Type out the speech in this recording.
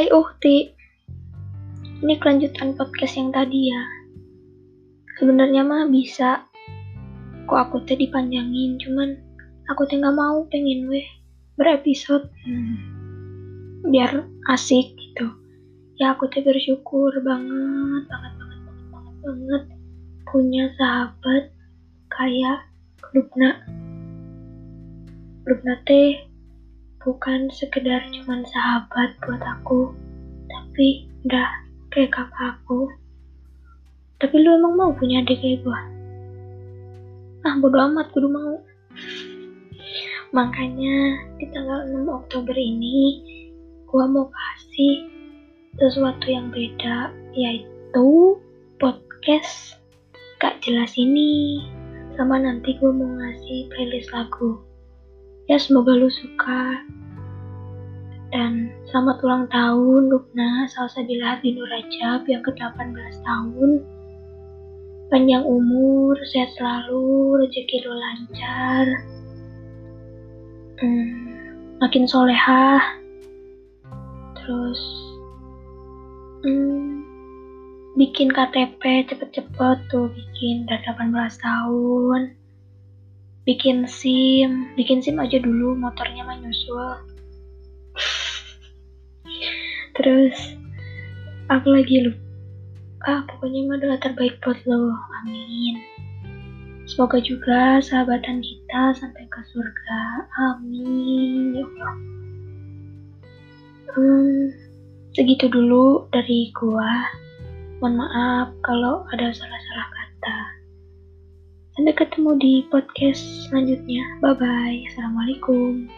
Hai Uhti. Ini kelanjutan podcast yang tadi ya. Sebenarnya mah bisa. Kok aku teh dipanjangin Cuman aku teh gak mau pengen weh Berepisode. Hmm. Biar asik gitu. Ya aku teh bersyukur banget Banget banget banget banget banget Punya sahabat Kayak Lupna Lupna teh bukan sekedar cuman sahabat buat aku tapi udah kayak kakak aku. Tapi lu emang mau punya adik kayak gue ah bodo amat kudu mau. Makanya di tanggal 6 Oktober ini gue mau kasih sesuatu yang beda yaitu podcast gak jelas ini. Sama nanti gue mau ngasih playlist lagu Ya semoga lu suka. Dan selamat ulang tahun Lukna Salsabila di Nur Rajab yang ke-18 tahun. Panjang umur, sehat selalu, rezeki lu lancar. Hmm, makin solehah. Terus hmm, bikin KTP cepet-cepet tuh bikin udah 18 tahun bikin SIM, bikin SIM aja dulu motornya mah nyusul. Terus apa lagi lu? Ah, pokoknya mah doa terbaik buat lo. Amin. Semoga juga sahabatan kita sampai ke surga. Amin. Ya. Hmm, segitu dulu dari gua. Mohon maaf kalau ada salah-salah. Sampai ketemu di podcast selanjutnya. Bye bye. Assalamualaikum.